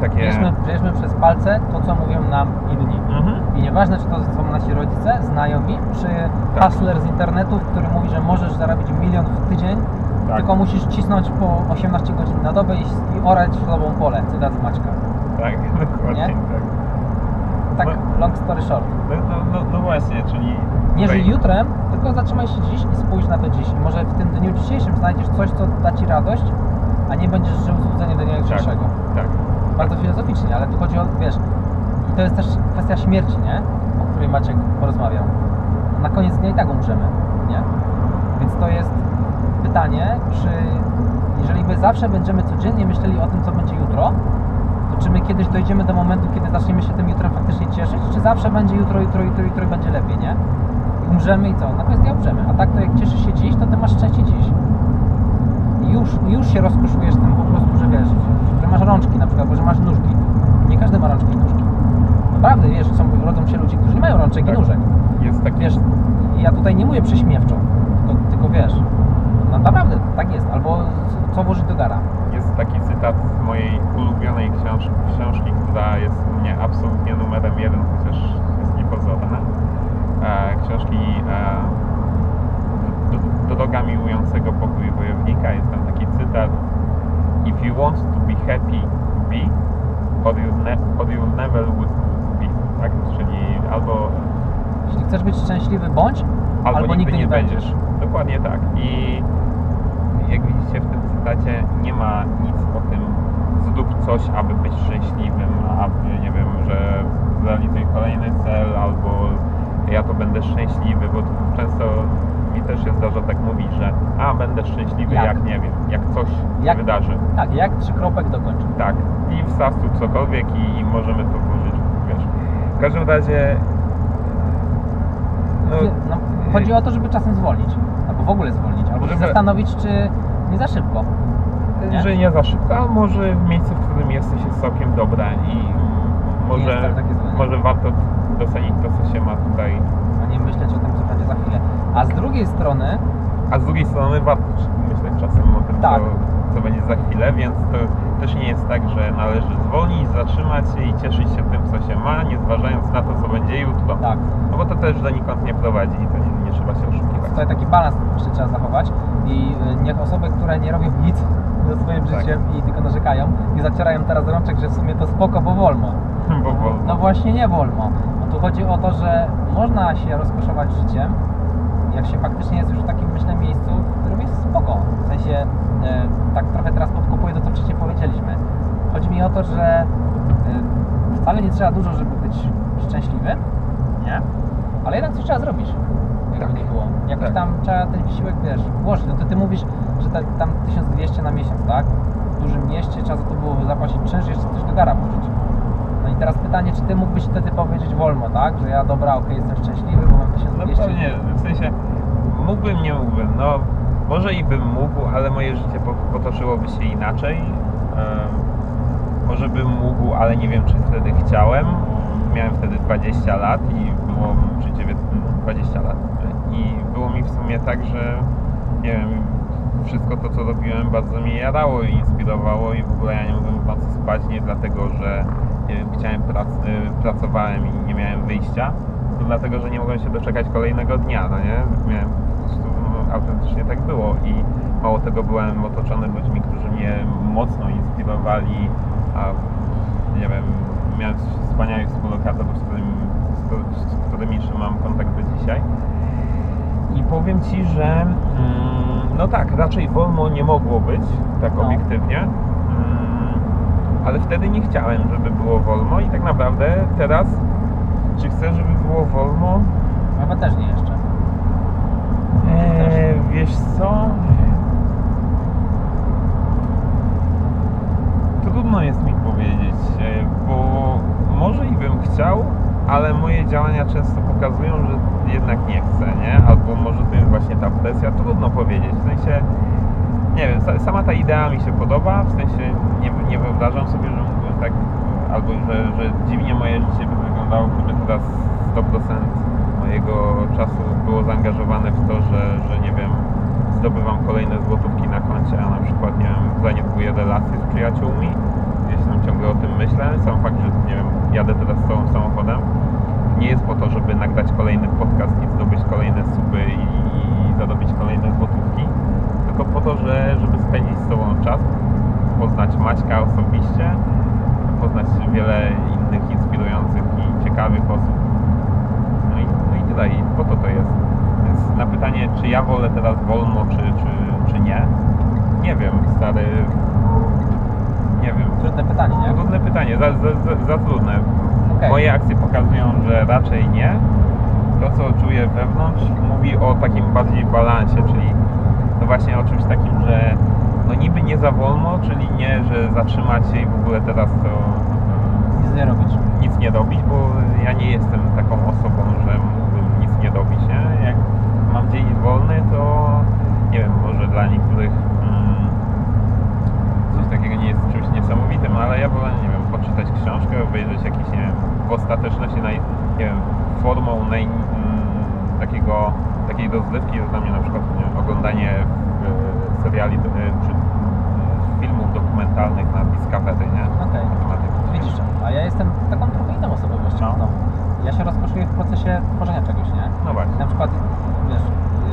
takie... bierzmy, bierzmy przez palce to, co mówią nam inni. Mhm. I nieważne, czy to są nasi rodzice, znajomi, czy Tak. hustler z internetu, który mówi, że możesz zarobić milion w tydzień, Tak. tylko musisz cisnąć po 18 godzin na dobę i, i orać w sobą pole. Cytat Maćka. Tak, [LAUGHS] dokładnie Nie? tak. Tak, No. long story short. No, no, no, no właśnie, czyli... Nie żyj jutrem, tylko zatrzymaj się dziś i spójrz na to dziś. I może w tym dniu dzisiejszym znajdziesz coś, co da Ci radość, a nie będziesz żył złudzenie do dnia jutrzejszego. Tak, Bardzo filozoficznie, ale tu chodzi o, wiesz, i to jest też kwestia śmierci, nie? O której Maciek porozmawiał. Na koniec dnia i tak umrzemy, nie? Więc to jest pytanie, czy jeżeli my zawsze będziemy codziennie myśleli o tym, co będzie jutro, to czy my kiedyś dojdziemy do momentu, kiedy zaczniemy się tym jutrem faktycznie cieszyć, czy zawsze będzie jutro, jutro, jutro, jutro i będzie lepiej, nie? I umrzemy i co? Na koniec dnia umrzemy. A tak to jak cieszysz się dziś, to ty masz szczęście dziś. I już, już się rozkoszujesz tym po prostu, że wiesz, że masz rączki na przykład, bo że masz nóżki. Nie każdy ma rączki i nóżki. Naprawdę, wiesz, są, rodzą się ludzie, którzy nie mają rączek Tak. i nóżek. jest taki... Wiesz, ja tutaj nie mówię prześmiewczo, tylko, tylko wiesz, no naprawdę, tak jest. Albo co- włożyć do gara. Jest taki cytat z mojej ulubionej książ- książki, która jest u mnie absolutnie numerem jeden, chociaż jest niepozorna. E, książki e, do, Droga miłującego pokój wojownika. Jest tam taki cytat If you want to be happy, be, or you, ne- or never will be. Tak? Czyli albo Jeśli chcesz być szczęśliwy, bądź, albo, Albo nigdy, nigdy nie nie będziesz. będziesz. Dokładnie tak. I jak widzicie w tym cytacie nie ma nic o tym zrób coś, aby być szczęśliwym, aby nie wiem, że zrealizuj kolejny cel albo ja to będę szczęśliwy, bo często mi też się zdarza tak mówić, że a, będę szczęśliwy Jak? jak, nie wiem, jak coś Jak- się wydarzy. Tak, jak trzy kropek dokończył. Tak. I wstaw tu cokolwiek i, i możemy to włożyć, wiesz. W każdym razie... No, No, chodzi o to, żeby czasem zwolnić, albo w ogóle zwolnić, albo się Żeby- zastanowić, czy nie za szybko. nie? że nie za szybko, a może w miejscu, w którym jesteś jest całkiem dobre i może, tak może warto docenić to, co się ma tutaj. a nie myśleć o tym, co będzie za chwilę. A z drugiej strony, A z drugiej strony warto myśleć czasem o tym, Tak. co, co będzie za chwilę, więc to też nie jest tak, że należy zwolnić, zatrzymać się i cieszyć się tym, co się ma, nie zważając na to, co będzie jutro. tak, No bo to też donikąd nie prowadzi i to nie, nie trzeba się oszukiwać. tutaj taki balans jeszcze trzeba zachować i y, niech osoby, które nie robią nic ze swoim Tak. życiem i tylko narzekają, nie zacierają teraz rączek, że w sumie to spoko, bo wolno. [LAUGHS] Bo wolno. No właśnie nie wolno. No tu chodzi o to, że można się rozkoszować życiem, jak się faktycznie jest już w takim, myślę, miejscu, jest spoko. W sensie, e, tak trochę teraz podkupuję to, co wcześniej powiedzieliśmy. Chodzi mi o to, że e, wcale nie trzeba dużo, żeby być szczęśliwym, nie? Ale jednak coś trzeba zrobić, jakby Tak. nie było. Jakoś Tak. tam trzeba ten wysiłek, wiesz, włożyć. No to ty mówisz, że te, tam 1200 na miesiąc, tak? W dużym mieście trzeba za to było zapłacić czynsz, jeszcze coś do gara włożyć. No teraz pytanie, czy ty mógłbyś wtedy powiedzieć wolno, tak? Że ja dobra, okej, jestem szczęśliwy, bo mam No 1200. pewnie, w sensie mógłbym, nie mógłbym, no może i bym mógł, ale moje życie po- potoczyłoby się inaczej. Może bym mógł, ale nie wiem czy wtedy chciałem. Miałem wtedy 20 lat i było, czy 19, 20 lat i było mi w sumie tak, że nie wiem, wszystko to co robiłem bardzo mnie jarało i inspirowało i w ogóle ja nie mogłem w nocy spać nie dlatego, że nie wiem, chciałem prac, y, pracowałem i nie miałem wyjścia, to dlatego, że nie mogłem się doczekać kolejnego dnia, no nie? Miałem po prostu, no, autentycznie tak było i mało tego byłem otoczony ludźmi, którzy mnie mocno inspirowali, a nie wiem, miałem wspaniałych współlokatorów, z którymi, z, którymi trzymam kontakt do dzisiaj. I powiem Ci, że mm, no tak, raczej wolno nie mogło być, tak No. obiektywnie. Ale wtedy nie chciałem, żeby było wolno i tak naprawdę teraz, czy chcę, żeby było wolno? Chyba też nie jeszcze. Eee, wiesz co? Trudno jest mi powiedzieć, e, bo może i bym chciał, ale moje działania często pokazują, że jednak nie chcę, nie? Albo może to jest właśnie ta presja, trudno powiedzieć. W sensie, nie wiem, sa- sama ta idea mi się podoba, w sensie nie, nie wyobrażam sobie, że mógłbym tak, albo że, że dziwnie moje życie by wyglądało, gdyby teraz 100% mojego czasu było zaangażowane w to, że, że nie wiem, zdobywam kolejne złotówki na koncie, a na przykład, nie wiem, zaniedbuję relacje z przyjaciółmi, gdzieś tam ciągle o tym myślę. Sam fakt, że, nie wiem, jadę teraz z całym samochodem, nie jest po to, żeby nagrać kolejny podcast i zdobyć kolejne suby i, i zarobić kolejne złotówki, tylko po to, że, żeby spędzić z sobą czas, poznać Maćka osobiście, poznać wiele innych inspirujących i ciekawych osób. No i, no i tyle, i po to to jest. Więc na pytanie, czy ja wolę teraz wolno, czy, czy, czy nie, nie wiem, stary, nie wiem. Trudne pytanie, nie? Trudne pytanie, za, za, za, za trudne. Okej. Moje akcje pokazują, że raczej nie. To, co czuję wewnątrz, mówi o takim bardziej balansie, czyli no właśnie o czymś takim, że no niby nie za wolno, czyli nie, że zatrzymać się i w ogóle teraz to Nic nie robić. nic nie robić, bo ja nie jestem taką osobą, że mógłbym nic nie robić, nie? Jak mam dzień wolny, to nie wiem, może dla niektórych mm, coś takiego nie jest czymś niesamowitym, ale ja wolę, nie wiem, poczytać książkę, obejrzeć jakiś, nie wiem, w ostateczności naj, nie wiem, formą naj, mm, takiego, takiej rozrywki jest dla mnie na przykład nie oglądanie e, seriali e, czy e, filmów dokumentalnych na Discovery, nie? Okej. Tematy Widzisz, a ja jestem taką trochę inną osobowością No. znowu. Ja się rozkoszuję w procesie tworzenia czegoś, nie? No właśnie. Na przykład, wiesz,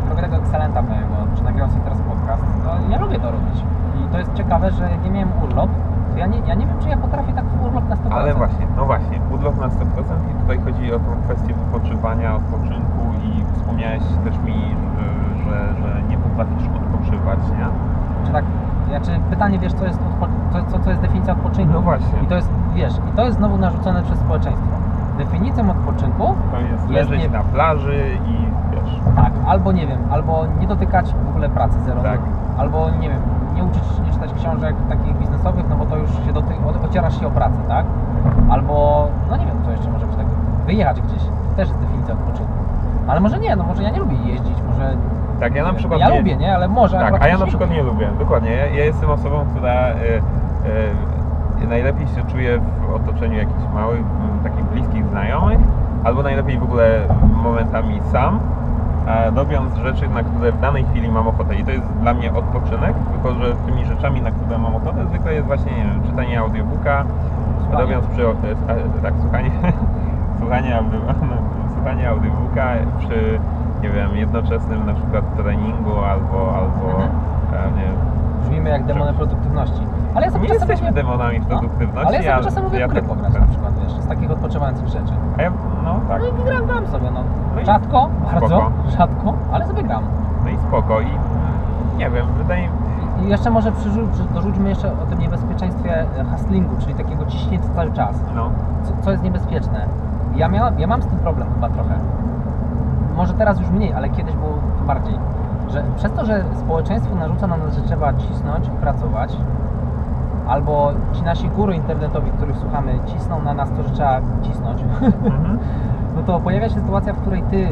robię tego Excelenta mojego, czy nagrywam sobie teraz podcast, to ja lubię to robić. I to jest ciekawe, że jak ja miałem urlop, to ja nie, ja nie wiem, czy ja potrafię tak w urlop na 100%. Ale właśnie, no właśnie, urlop na 100% i tutaj chodzi o tą kwestię wypoczywania, odpoczynku wspomniałeś też mi, że, że, że nie potrafisz odpoczywać, nie? Czy tak, ja, czy pytanie, wiesz, co jest, odpo, co, co, jest definicja odpoczynku? No właśnie. I to jest, wiesz, i to jest znowu narzucone przez społeczeństwo. Definicją odpoczynku To jest Jest leżeć nie- na plaży i wiesz. Tak, albo nie wiem, albo nie dotykać w ogóle pracy zero. Tak. Albo nie wiem, nie uczyć się nie czytać książek takich biznesowych, no bo to już się doty- o- ocierasz się o pracę, tak? Albo, no nie wiem, co jeszcze może być tak. Wyjechać gdzieś, to też jest definicja odpoczynku. Ale może nie, no może ja nie lubię jeździć, może. Tak, ja na przykład ja nie- lubię, nie? Ale może. Tak, a ja na przykład nie lubię. Dokładnie. Ja, ja jestem osobą, która y, y, najlepiej się czuje w otoczeniu jakichś małych, m, takich bliskich znajomych, albo najlepiej w ogóle momentami sam, robiąc rzeczy, na które w danej chwili mam ochotę. I to jest dla mnie odpoczynek, tylko że tymi rzeczami, na które mam ochotę, zwykle jest właśnie, nie wiem, czytanie audiobooka, Słuchanie. robiąc przy, tak, słuchanie, [LAUGHS] słuchanie, audio, słuchanie audiobooka przy, nie wiem, jednoczesnym na przykład treningu albo, albo Mhm. e, nie wiem, Brzmimy jak demony produktywności. Ale ja sobie nie czasem jesteśmy demonami No, produktywności, Ale ja sobie czasem lubię ja w gry tak- pograć na przykład, wiesz, z takich odpoczywających rzeczy. A ja, no tak, No i gram, gram sobie, no. No Rzadko, bardzo, spoko. rzadko, ale sobie gram. no i spoko i nie wiem, wydaje mi I jeszcze może dorzućmy jeszcze o tym niebezpieczeństwie hustlingu, czyli takiego ciśnięcia cały czas. no, Co, co jest niebezpieczne? Ja, miałam, ja mam z tym problem chyba trochę. Może teraz już mniej, ale kiedyś było bardziej. Że przez to, że społeczeństwo narzuca na nas, że trzeba cisnąć i pracować, albo ci nasi guru internetowi, których słuchamy, cisną na nas to, że trzeba cisnąć, mhm. [LAUGHS] no to pojawia się sytuacja, w której ty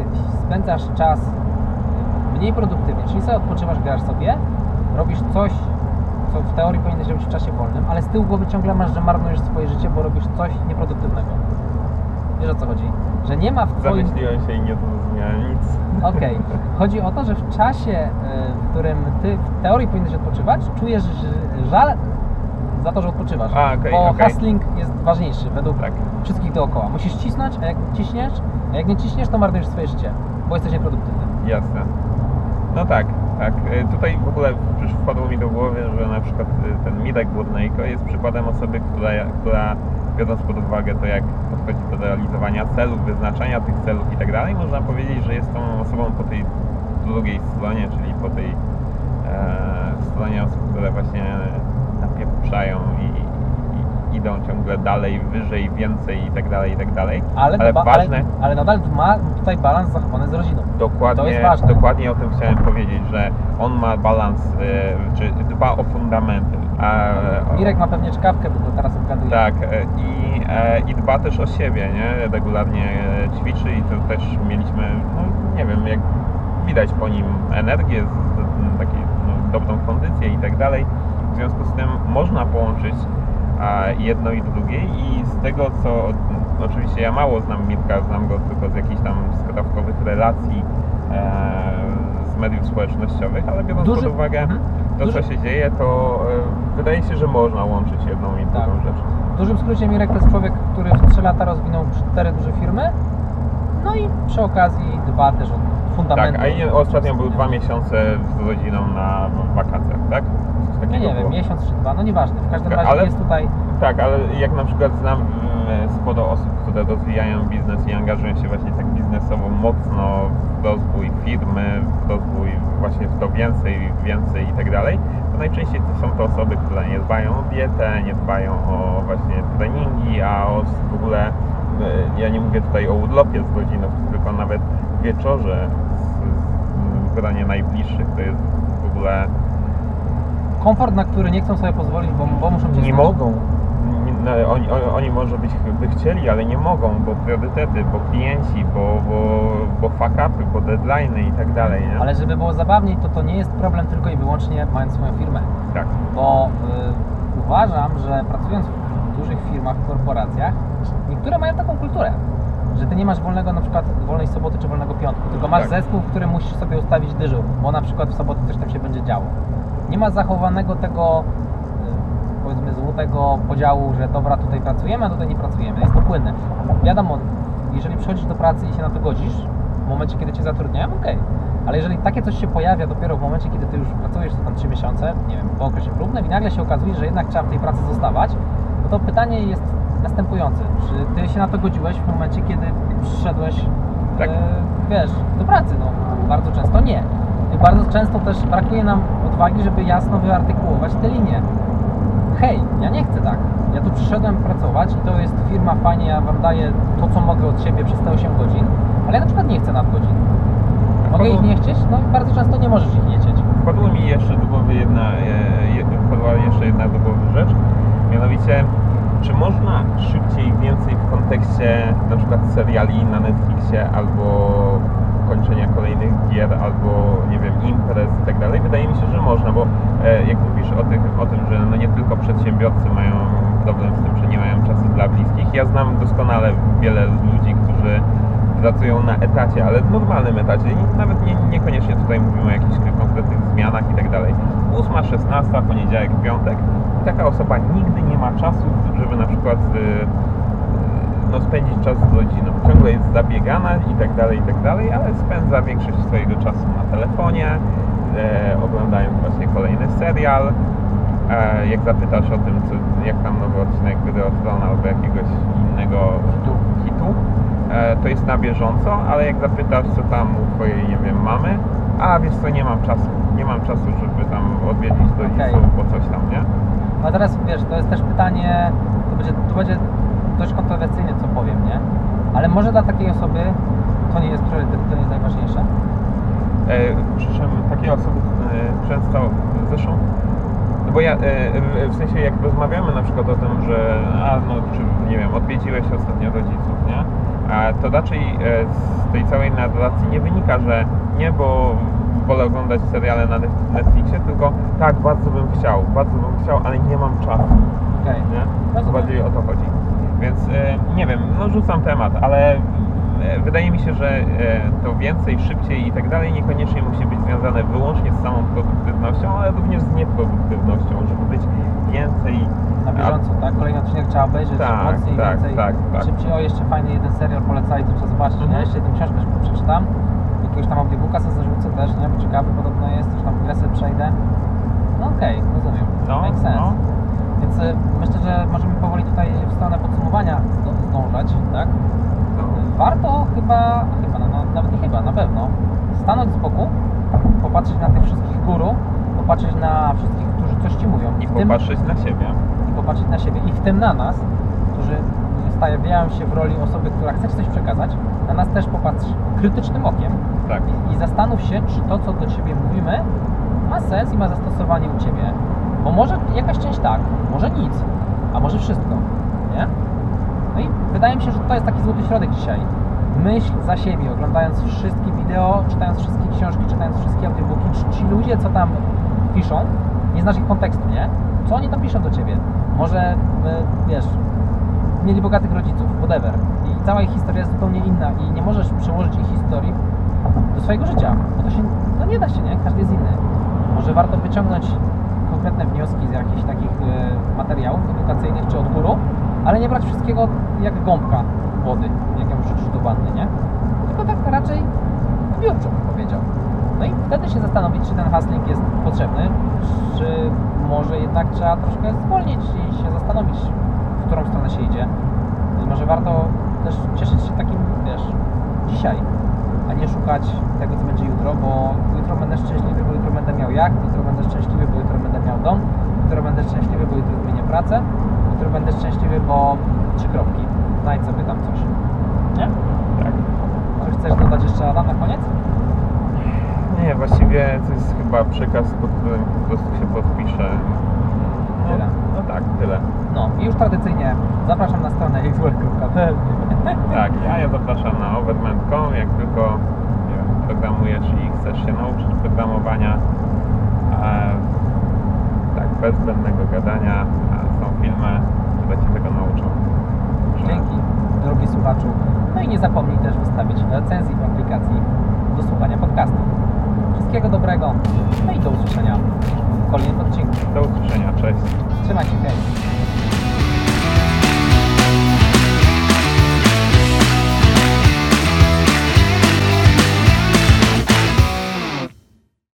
spędzasz czas mniej produktywnie, czyli sobie odpoczywasz, grasz sobie, robisz coś, co w teorii powinieneś robić w czasie wolnym, ale z tyłu głowy ciągle masz, że marnujesz swoje życie, bo robisz coś nieproduktywnego. Wiesz o co chodzi? Że nie ma w twoim... zamyśliłem się i nie zrozumiałem nic. Okej. [LAUGHS] Chodzi o to, że w czasie, y, w którym ty w teorii powinieneś odpoczywać, czujesz żal za to, że odpoczywasz. A, okej, bo okej. hustling jest ważniejszy według Tak. wszystkich dookoła. Musisz cisnąć, a jak ciśniesz, a jak nie ciśniesz, to marnujesz swoje życie, bo jesteś nieproduktywny. Jasne. No tak, tak. Y, Tutaj w ogóle wpadło mi do głowy, że na przykład y, ten Mirek Burnejko jest przykładem osoby, która, która biorąc pod uwagę to, jak podchodzi do realizowania celów, wyznaczania tych celów i tak dalej, można powiedzieć, że jest tą osobą po tej drugiej stronie, czyli po tej e, stronie osób, które właśnie napieprzają i, i idą ciągle dalej, wyżej, więcej i tak dalej, i tak dalej. Ale, Ale ważne- ale, ale nadal ma tutaj balans zachowany z rodziną. Dokładnie, To jest ważne. dokładnie o tym chciałem powiedzieć, że on ma balans, e, czy dba o fundamenty. Mirek ma pewnie czkawkę, bo to teraz obgaduje. Tak, e, i, e, i dba też o siebie, nie? Regularnie e, ćwiczy i to też mieliśmy, no nie wiem, jak widać po nim energię, taką no, dobrą kondycję i tak dalej. W związku z tym można połączyć a, jedno i drugie i z tego co, oczywiście ja mało znam Mirka, znam go tylko z jakichś tam skrawkowych relacji e, z mediów społecznościowych, ale biorąc Duży- pod uwagę Mhm. to, Duży- co się dzieje, to e, wydaje się, że można łączyć jedną i Tak. drugą rzecz. W dużym skrócie Mirek to jest człowiek, który w 3 lata rozwinął cztery duże firmy, no i przy okazji dba też o fundamenty. Tak, a ostatnio był dwa miesiące z rodziną na wakacjach, tak? Nie, takiego nie wiem, miesiąc czy dwa, no nieważne. W każdym razie Ale- jest tutaj Tak, ale jak na przykład znam mm, sporo osób, które rozwijają biznes i angażują się właśnie tak biznesowo mocno w rozwój firmy, w rozwój właśnie w to więcej, więcej i tak dalej, to najczęściej to są to osoby, które nie dbają o dietę, nie dbają o właśnie treningi, a o w ogóle, e, ja nie mówię tutaj o urlopie z rodziną, tylko nawet wieczorze z, gronie najbliższych, to jest w ogóle komfort, na który nie chcą sobie pozwolić, bo, bo muszą nie cisnąć. mogą. No, oni, oni, może być by chcieli, ale nie mogą, bo priorytety, bo klienci, bo, bo, bo fuck-upy, bo deadline'y i tak dalej, nie? Ale żeby było zabawniej, to to nie jest problem tylko i wyłącznie mając swoją firmę. Tak. Bo y, uważam, że pracując w dużych firmach, w korporacjach, niektóre mają taką kulturę, że ty nie masz wolnego na przykład wolnej soboty czy wolnego piątku, tylko masz Tak. zespół, w którym musisz sobie ustawić dyżur, bo na przykład w sobotę coś tam się będzie działo. Nie ma zachowanego tego złotego podziału, że dobra, tutaj pracujemy, a tutaj nie pracujemy. Jest to płynne. Wiadomo, jeżeli przychodzisz do pracy i się na to godzisz, w momencie, kiedy cię zatrudniają, okej. Ale jeżeli takie coś się pojawia dopiero w momencie, kiedy ty już pracujesz to tam 3 miesiące, nie wiem, po okresie próbnym i nagle się okazuje, że jednak trzeba w tej pracy zostawać, no to pytanie jest następujące. Czy ty się na to godziłeś w momencie, kiedy przyszedłeś, Tak. e, wiesz, do pracy? No, bardzo często nie. I bardzo często też brakuje nam odwagi, żeby jasno wyartykułować te linie. Hej, ja nie chcę tak. Ja tu przyszedłem pracować i to jest firma fajnie, ja wam daję to, co mogę od siebie przez te 8 godzin, ale ja na przykład nie chcę nadgodzin. Mogę ich nie chcieć? No i bardzo często nie możesz ich nie chcieć. Wpadła mi jeszcze do głowy jedna, e, je- wpadła jeszcze jedna do głowy rzecz, mianowicie czy można szybciej więcej w kontekście na przykład seriali na Netflixie albo kończenia kolejnych gier albo nie wiem imprez i tak dalej? Wydaje mi się, że można, bo e, jak mówisz o, tych, o tym, że no nie tylko przedsiębiorcy mają problem z tym, że nie mają czasu dla bliskich. Ja znam doskonale wiele ludzi, którzy pracują na etacie, ale w normalnym etacie. Nawet nie, niekoniecznie tutaj mówimy o jakichś konkretnych zmianach i tak dalej. 8, 16, poniedziałek, piątek. Taka osoba nigdy nie ma czasu, żeby na przykład y, no, spędzić czas z rodziną. Ciągle jest zabiegana i tak dalej, i tak dalej, ale spędza większość swojego czasu na telefonie, e, oglądając właśnie kolejny serial. E, jak zapytasz o tym, co, jak tam nowy odcinek Videotron albo jakiegoś innego Hitu. hitu, e, to jest na bieżąco, ale jak zapytasz, co tam u twojej, nie wiem, mamy, a wiesz co, nie mam czasu, nie mam czasu, żeby tam odwiedzić rodziców, bo coś tam, nie? A teraz wiesz, to jest też pytanie, to będzie, to będzie dość kontrowersyjne, co powiem, nie? Ale może dla takiej osoby to nie jest priorytet, to nie jest najważniejsze. E, Przepraszam, takie osoby e, często, zresztą, no bo ja, e, w- sensie jak rozmawiamy na przykład o tym, że a no, czy nie wiem, odwiedziłeś ostatnio rodziców, nie? A to raczej e, z tej całej narracji nie wynika, że nie, bo wolę oglądać seriale na Net- Netflixie, tylko tak, bardzo bym chciał, bardzo bym chciał, ale nie mam czasu, Okej. nie? To Rozumiem. bardziej o to chodzi. Więc e, nie wiem, no rzucam temat, ale e, wydaje mi się, że e, to więcej, szybciej i tak dalej niekoniecznie musi być związane wyłącznie z samą produktywnością, ale również z nieproduktywnością, żeby być więcej. Na bieżąco, tak? Kolejny odcinek trzeba obejrzeć, Tak, mocniej, tak, więcej, tak, tak. szybciej. O, jeszcze fajny jeden serial polecali, to trzeba zobaczyć, Mhm. nie? Jeszcze jedną książkę szybko przeczytam. Jakiegoś tam audiobooka sobie zarzucę też, nie? Bo ciekawy podobno jest, coś tam grę przejdę. No okej, rozumiem. No, Make sense. no. Więc y, myślę, że możemy powoli tutaj w stronę podsumowania zdążać, tak? Warto chyba, chyba, no, no, nawet nie chyba, na pewno, stanąć z boku, popatrzeć na tych wszystkich guru, popatrzeć na wszystkich, którzy coś Ci mówią. I W tym- popatrzeć na siebie. i popatrzeć na siebie i w tym na nas, którzy stawiają się w roli osoby, która chce Ci coś przekazać, na nas też popatrz krytycznym okiem Tak. i, i zastanów się, czy to, co do Ciebie mówimy, ma sens i ma zastosowanie u Ciebie. Bo może jakaś część tak, może nic, a może wszystko, nie? No i wydaje mi się, że to jest taki złoty środek dzisiaj. Myśl za siebie, oglądając wszystkie wideo, czytając wszystkie książki, czytając wszystkie audiobooki, czy ci ludzie, co tam piszą, nie znasz ich kontekstu, nie? Co oni tam piszą do Ciebie? Może, y, wiesz, mieli bogatych rodziców, whatever. I cała ich historia jest zupełnie inna i nie możesz przełożyć ich historii do swojego życia, bo to się, no nie da się, nie? Każdy jest inny. Może warto wyciągnąć konkretne wnioski z jakichś takich e, materiałów edukacyjnych czy od guru, ale nie brać wszystkiego jak gąbka wody, jak ją wrzucisz do wanny, nie? Tylko tak raczej zbiorczo bym powiedział. No i wtedy się zastanowić, czy ten hustling jest potrzebny, czy może jednak trzeba troszkę zwolnić i się zastanowić, w którą stronę się idzie. I może warto też cieszyć się takim, wiesz, dzisiaj, a nie szukać tego, co będzie jutro, bo jutro będę szczęśliwy, będę miał jacht, jutro będę szczęśliwy, bo jutro będę miał dom, jutro będę szczęśliwy, bo jutro zmienię pracę, jutro będę szczęśliwy, bo trzy kropki, znajdź sobie tam coś. Nie? Tak. Coś chcesz dodać jeszcze Adam na koniec? Nie, właściwie to jest chyba przekaz, pod którym po prostu się podpiszę. No, Tyle. no tak, tyle. No i już tradycyjnie zapraszam na stronę [LAUGHS] xwork.pl Tak, ja, ja zapraszam na overment.com, jak tylko programujesz i chcesz się nauczyć programowania, tak, bez zbędnego gadania, są filmy, które Cię tego nauczą. Że- Dzięki, drogi słuchaczu. No i nie zapomnij też wystawić recenzji w aplikacji do słuchania podcastu. Wszystkiego dobrego, no i do usłyszenia w kolejnym odcinku. Do usłyszenia, cześć. Trzymaj się, hej!